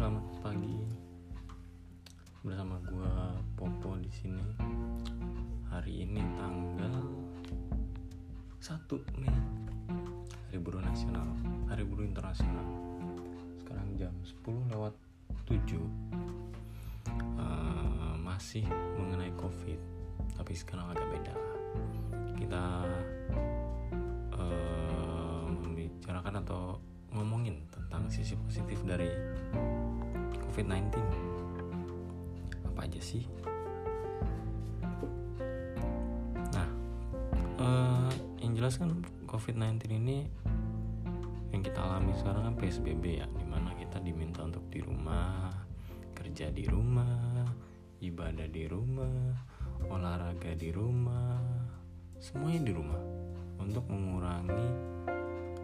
selamat pagi bersama gua Popo di sini. Hari ini tanggal 1 Mei, Hari Buruh Nasional, Hari Buruh Internasional. Sekarang jam 10 lewat 7. Uh, masih mengenai COVID, tapi sekarang agak beda. Kita uh, membicarakan atau ngomongin tentang sisi positif dari COVID-19 apa aja sih nah uh, yang jelas kan COVID-19 ini yang kita alami sekarang kan PSBB ya di mana kita diminta untuk di rumah kerja di rumah ibadah di rumah olahraga di rumah semuanya di rumah untuk mengurangi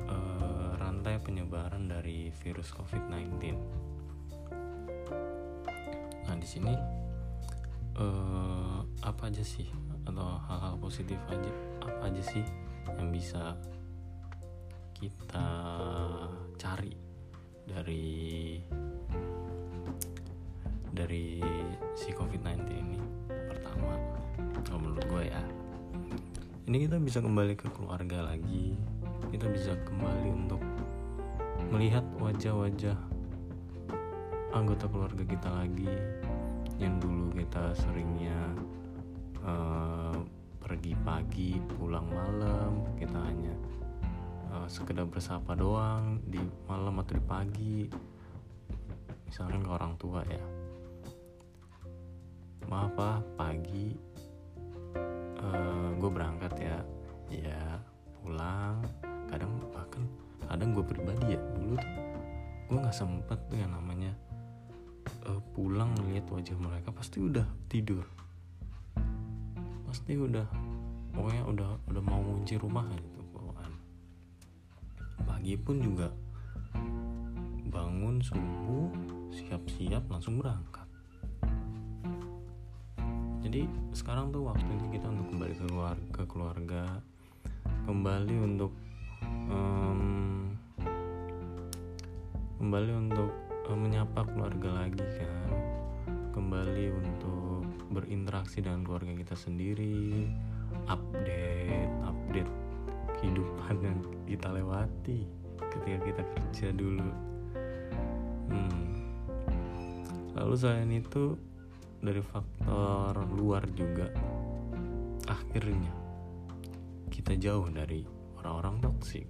uh, rantai penyebaran dari virus COVID-19. Nah di sini uh, apa aja sih? Atau hal-hal positif aja apa aja sih yang bisa kita cari dari dari si COVID-19 ini? Pertama kalau menurut gue ya ini kita bisa kembali ke keluarga lagi. Kita bisa kembali untuk melihat wajah-wajah anggota keluarga kita lagi yang dulu kita seringnya uh, pergi pagi pulang malam kita hanya uh, sekedar bersapa doang di malam atau di pagi. Misalkan ke orang tua ya. Maaf pak pagi uh, eh, gue berangkat ya. Ya pulang. Kadang bahkan kadang gue pribadi ya dulu tuh gue nggak sempet tuh yang namanya uh, pulang ngeliat wajah mereka pasti udah tidur. Pasti udah pokoknya udah udah mau ngunci rumah gitu bawaan pagi pun juga bangun subuh siap-siap langsung berangkat. Jadi sekarang tuh waktunya kita untuk kembali ke keluarga, ke keluarga kembali untuk um, kembali untuk menyapa keluarga lagi kan. Kembali untuk berinteraksi dengan keluarga kita sendiri update update kehidupan yang kita lewati ketika kita kerja dulu. Hmm. lalu selain itu dari faktor luar juga akhirnya kita jauh dari orang-orang toksik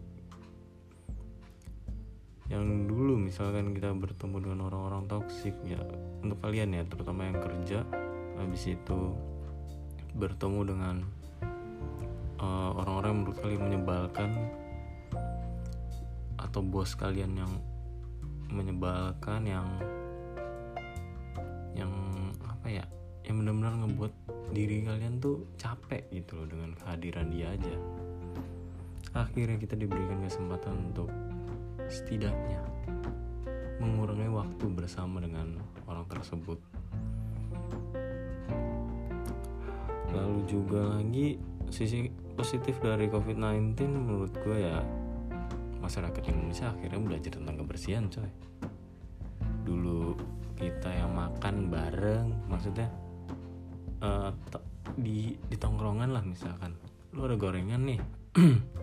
yang dulu misalkan kita bertemu dengan orang-orang toksik ya untuk kalian ya terutama yang kerja habis itu bertemu dengan uh, orang-orang yang menurut kalian menyebalkan atau bos kalian yang menyebalkan yang yang apa ya yang benar-benar ngebuat diri kalian tuh capek gitu loh dengan kehadiran dia aja. Akhirnya kita diberikan kesempatan untuk setidaknya mengurangi waktu bersama dengan orang tersebut. Lalu juga lagi sisi positif dari COVID-19 menurut gue ya masyarakat Indonesia akhirnya belajar tentang kebersihan coy. Dulu kita yang makan bareng maksudnya uh, di di tongkrongan lah misalkan. Lu ada gorengan nih?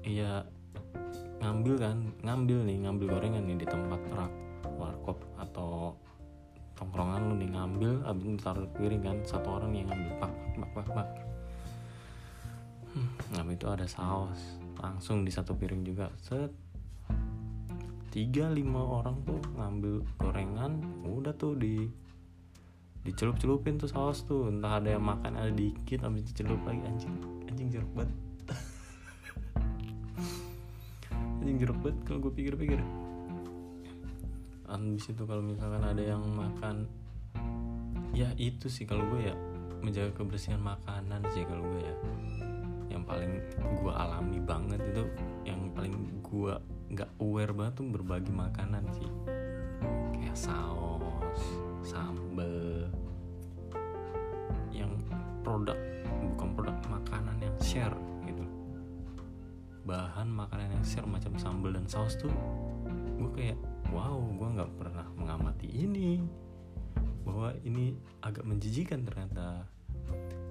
Iya ngambil kan ngambil nih ngambil gorengan nih di tempat rak warkop atau tongkrongan lu nih ngambil abis itu taruh piring kan satu orang yang ngambil pak pak pak pak. Hmm, itu ada saus langsung di satu piring juga set. Tiga lima orang tuh ngambil gorengan udah tuh di dicelup celupin tuh saus tuh entah ada yang makan ada dikit habis dicelup lagi anjing anjing jeruk banget anjing jeruk banget kalau gue pikir-pikir. Habis itu kalau misalkan ada yang makan ya itu sih kalau gue ya menjaga kebersihan makanan sih kalau gue ya. Yang paling gue alami banget itu yang paling gue nggak aware banget tuh berbagi makanan sih. Kayak saus sambel yang produk bukan produk makanan yang share bahan makanan yang share macam sambal dan saus tuh gue kayak wow gue nggak pernah mengamati ini. Bahwa ini agak menjijikan ternyata.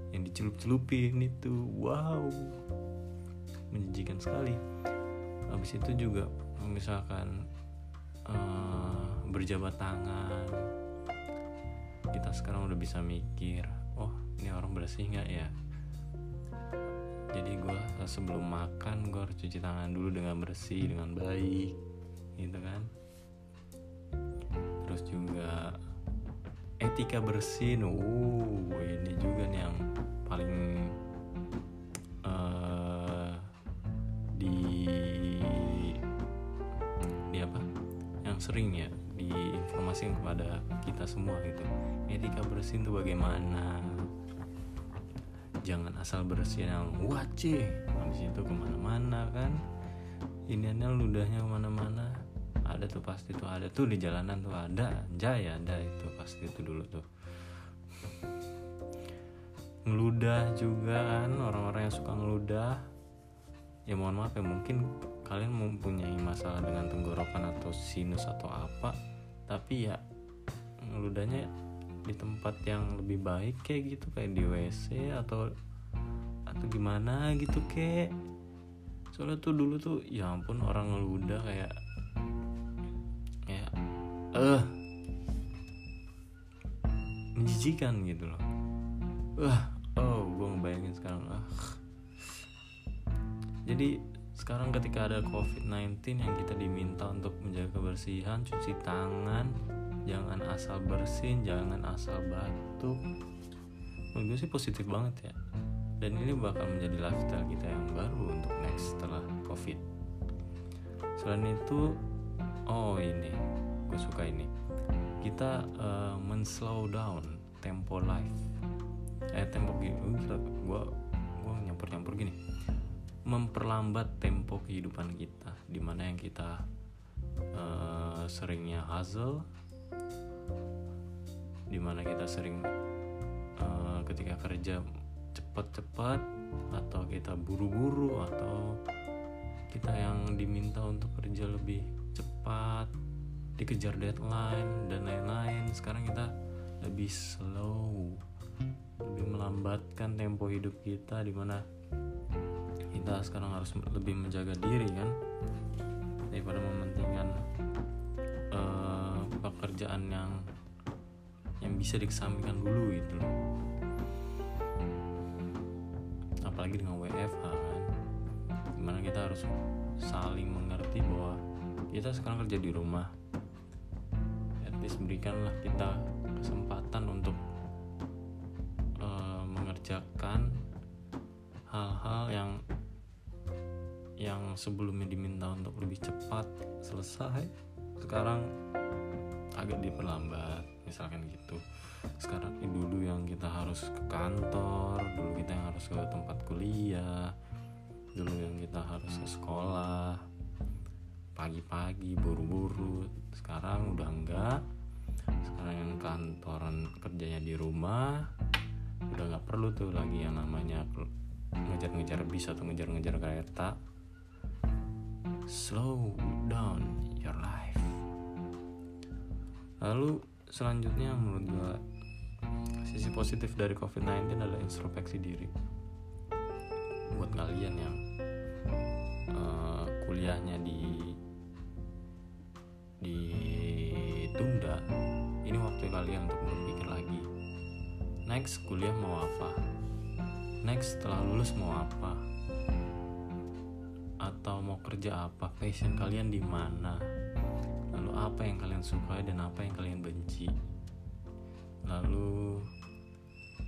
Yang dicelup-celupin itu wow menjijikan sekali. Habis itu juga misalkan uh, berjabat tangan kita sekarang udah bisa mikir oh ini orang bersih nggak ya jadi gue sebelum makan gue harus cuci tangan dulu dengan bersih dengan baik gitu kan. Terus juga etika bersih uh ini juga nih yang paling uh, di di apa? Yang sering ya diinformasikan kepada kita semua gitu. Etika bersih itu bagaimana jangan asal bersih yang wajib habis itu ke mana-mana kan? Ini ludahnya ke mana-mana. Ada tuh pasti tuh ada tuh di jalanan tuh ada. Jaya ada itu pasti itu dulu tuh. Ngeludah juga kan? Orang-orang yang suka ngeludah. Ya mohon maaf ya mungkin kalian mempunyai masalah dengan tenggorokan atau sinus atau apa. Tapi ya ngeludahnya di tempat yang lebih baik kayak gitu kayak di WC atau atau gimana gitu kayak. Soalnya tuh dulu tuh ya ampun orang ngeludah kayak eh uh, menjijikan gitu loh. Wah oh gue ngebayangin sekarang ah. Jadi sekarang ketika ada covid-19 yang kita diminta untuk menjaga kebersihan cuci tangan jangan asal bersin jangan asal batuk menurut gue sih positif banget ya. Dan ini bakal menjadi lifestyle kita yang baru untuk next setelah covid. Selain itu oh ini. Gue suka ini. Kita uh, men-slow down tempo life. Eh tempo gini gue gue nyampur nyampur gini. Memperlambat tempo kehidupan kita di mana yang kita uh, seringnya hustle di mana kita sering uh, ketika kerja cepat-cepat atau kita buru-buru atau kita yang diminta untuk kerja lebih cepat dikejar deadline dan lain-lain sekarang kita lebih slow lebih melambatkan tempo hidup kita di mana kita sekarang harus lebih menjaga diri kan pekerjaan yang yang bisa dikesampingkan dulu gitu loh. Apalagi dengan WFH kan. Di mana kita harus saling mengerti bahwa kita sekarang kerja di rumah. Least berikanlah kita kesempatan untuk uh, mengerjakan hal-hal yang yang sebelumnya diminta untuk lebih cepat selesai. Sekarang agak diperlambat misalkan gitu. Sekarang ini dulu yang kita harus ke kantor dulu kita yang harus ke tempat kuliah dulu yang kita harus ke sekolah. Pagi-pagi buru-buru. Sekarang udah enggak. Sekarang yang kantoran kerjanya di rumah udah nggak perlu tuh lagi yang namanya ngejar-ngejar bis atau ngejar-ngejar kereta. Slow down your life lalu selanjutnya menurut gue sisi positif dari covid-19 adalah introspeksi diri. Buat kalian yang uh, kuliahnya di ditunda ini waktu kalian untuk berpikir lagi. Next kuliah mau apa? Next setelah lulus mau apa? Atau mau kerja apa? Passion kalian di mana? Lalu apa yang kalian sukai dan apa yang lalu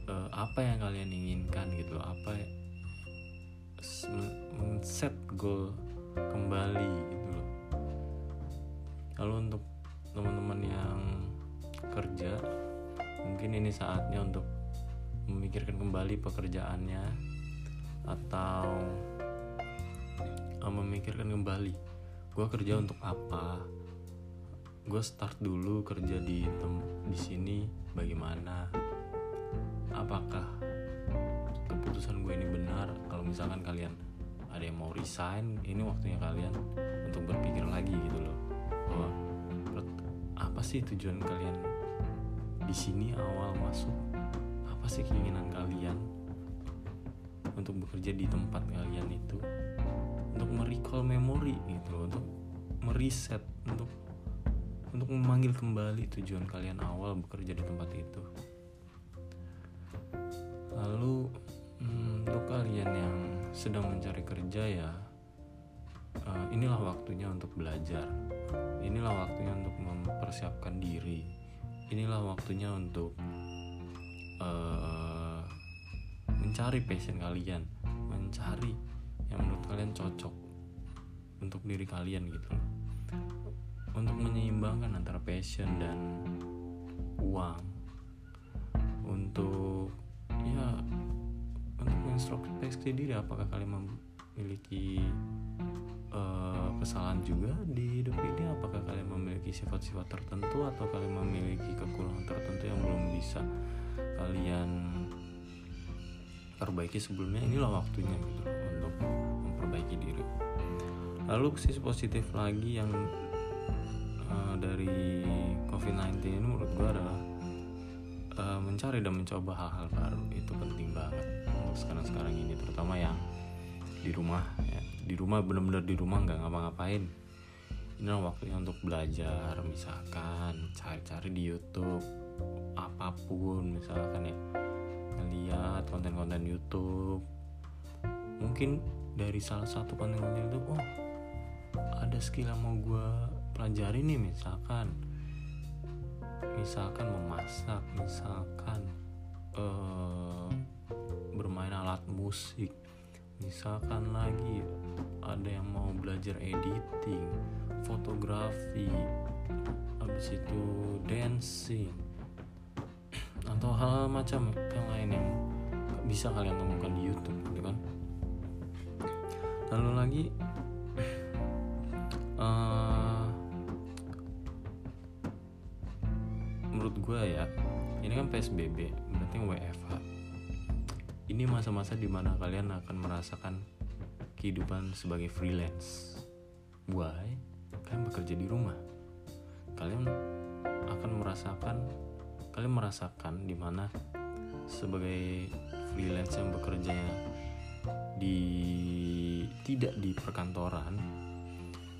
uh, apa yang kalian inginkan gitu? Apa set goal kembali gitu loh. Lalu untuk teman-teman yang kerja mungkin ini saatnya untuk memikirkan kembali pekerjaannya atau uh, memikirkan kembali gue kerja untuk apa? Gue start dulu kerja di bagaimana apakah keputusan gue ini benar? Kalau misalkan kalian ada yang mau resign ini waktunya kalian untuk berpikir lagi gitu loh. Bahwa apa sih tujuan kalian di sini awal masuk? Apa sih keinginan kalian untuk bekerja di tempat kalian itu? Untuk merecall memori gitu untuk mereset untuk untuk memanggil kembali tujuan kalian awal bekerja di tempat itu. Lalu hmm, untuk kalian yang sedang mencari kerja ya uh, inilah waktunya untuk belajar. Inilah waktunya untuk mempersiapkan diri. Inilah waktunya untuk uh, mencari passion kalian. Mencari yang menurut kalian cocok untuk diri kalian gitu untuk menyeimbangkan antara passion dan uang. Untuk ya untuk mengintrospeksi diri apakah kalian memiliki uh, kesalahan juga di hidup ini? Apakah kalian memiliki sifat-sifat tertentu atau kalian memiliki kekurangan tertentu yang belum bisa kalian perbaiki sebelumnya? Inilah waktunya gitu untuk memperbaiki diri. Lalu sisi positif lagi yang dari COVID-19 ini menurut gue adalah uh, mencari dan mencoba hal-hal baru. Itu penting banget. Untuk sekarang-sekarang ini terutama yang di rumah ya. Di rumah bener-bener di rumah nggak ngapa-ngapain. Inilah waktunya untuk belajar misalkan cari-cari di YouTube apa pun. Misalkan ya ngeliat konten-konten YouTube. Mungkin dari salah satu konten-konten itu oh ada skill yang mau gue pelajari nih misalkan misalkan memasak misalkan uh, bermain alat musik misalkan lagi ada yang mau belajar editing fotografi habis itu dancing atau hal, -hal macam yang lain yang bisa kalian temukan di YouTube gitu kan. Lalu lagi PSBB berarti WFH ini masa-masa di mana kalian akan merasakan kehidupan sebagai freelance. Why? Kalian bekerja di rumah. Kalian akan merasakan kalian merasakan di mana sebagai freelance yang bekerja di tidak di perkantoran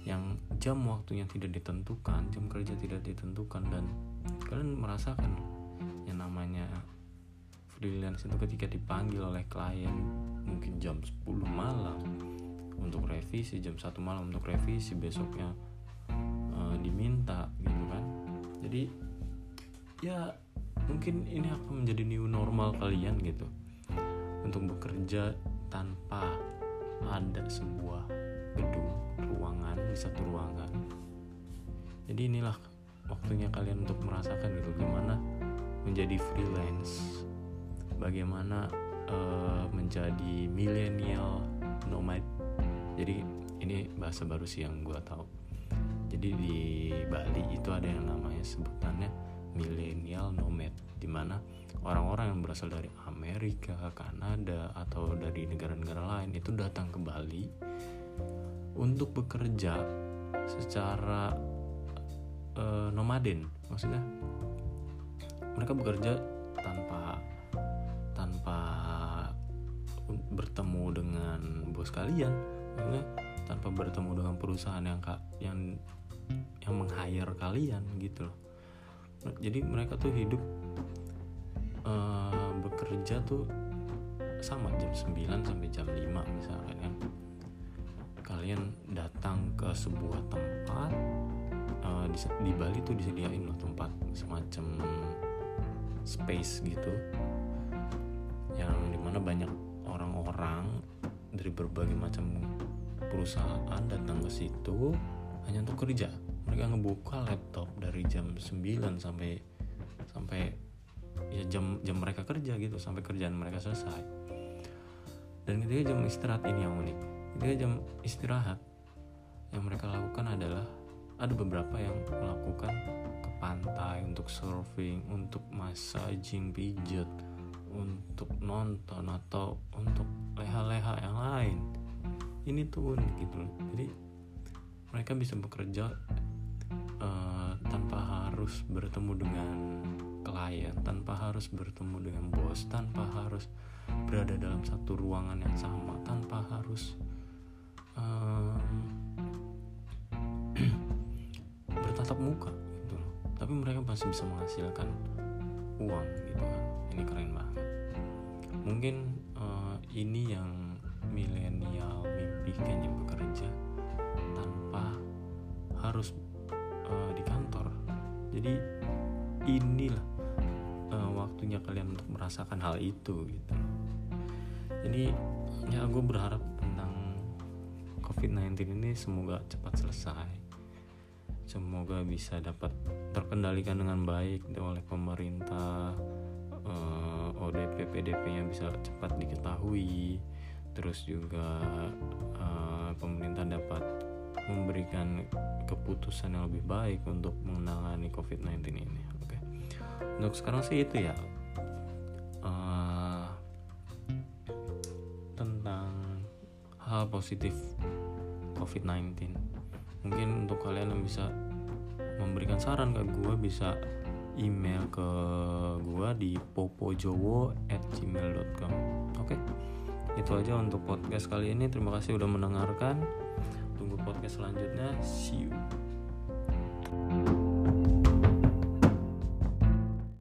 yang jam waktunya tidak ditentukan jam kerja tidak ditentukan dan kalian merasakan freelance itu ketika dipanggil oleh klien mungkin jam 10 malam untuk revisi jam satu malam untuk revisi besoknya uh, diminta gitu kan. Jadi ya mungkin ini akan menjadi new normal kalian gitu. Untuk bekerja tanpa ada sebuah gedung ruangan di satu ruangan. Jadi inilah waktunya kalian untuk merasakan gitu gimana menjadi freelance bagaimana uh, menjadi milenial nomad. Jadi ini bahasa baru sih yang gue tahu. Jadi di Bali itu ada yang namanya sebutannya milenial nomad di mana orang-orang yang berasal dari Amerika, Kanada atau dari negara-negara lain itu datang ke Bali untuk bekerja secara uh, nomaden maksudnya. Mereka bekerja tanpa bertemu dengan bos kalian. Maksudnya tanpa bertemu dengan perusahaan yang yang yang meng-hire kalian gitu jadi mereka tuh hidup uh, bekerja tuh sama jam 9 sampai jam 5 misalkan kan. Kalian datang ke sebuah tempat uh, di, di Bali tuh disediain loh tempat semacam space gitu yang di mana banyak orang-orang dari berbagai macam perusahaan datang ke situ hanya untuk kerja. Mereka ngebuka laptop dari jam 9 sampai sampai ya jam jam mereka kerja gitu sampai kerjaan mereka selesai. Dan ketika jam istirahat ini yang unik. Ketika jam istirahat yang mereka lakukan adalah ada beberapa yang melakukan ke pantai untuk surfing untuk massaging pijat untuk nonton atau untuk leha-leha yang lain. Ini tuh unik gitu loh. Jadi mereka bisa bekerja uh, tanpa harus bertemu dengan klien tanpa harus bertemu dengan bos tanpa harus berada dalam satu ruangan yang sama tanpa harus um, bertatap muka gitu loh. Tapi mereka masih bisa menghasilkan uang gitu kan. Ini keren banget mungkin uh, ini yang milenial mimpikan yang bekerja tanpa harus uh, di kantor. Jadi inilah uh, waktunya kalian untuk merasakan hal itu gitu. Jadi ya gue berharap tentang COVID-19 ini semoga cepat selesai. Semoga bisa dapat terkendalikan dengan baik oleh pemerintah uh, ODP PDP-nya bisa cepat diketahui terus juga uh, pemerintah dapat memberikan keputusan yang lebih baik untuk menangani COVID-19 ini. Oke, untuk sekarang sih itu ya uh, tentang hal positif COVID-19. Mungkin untuk kalian yang bisa memberikan saran ke gue bisa email ke gue di popojowo@gmail.com. Oke. Itu aja untuk podcast kali ini. Terima kasih udah mendengarkan. Tunggu podcast selanjutnya. See you.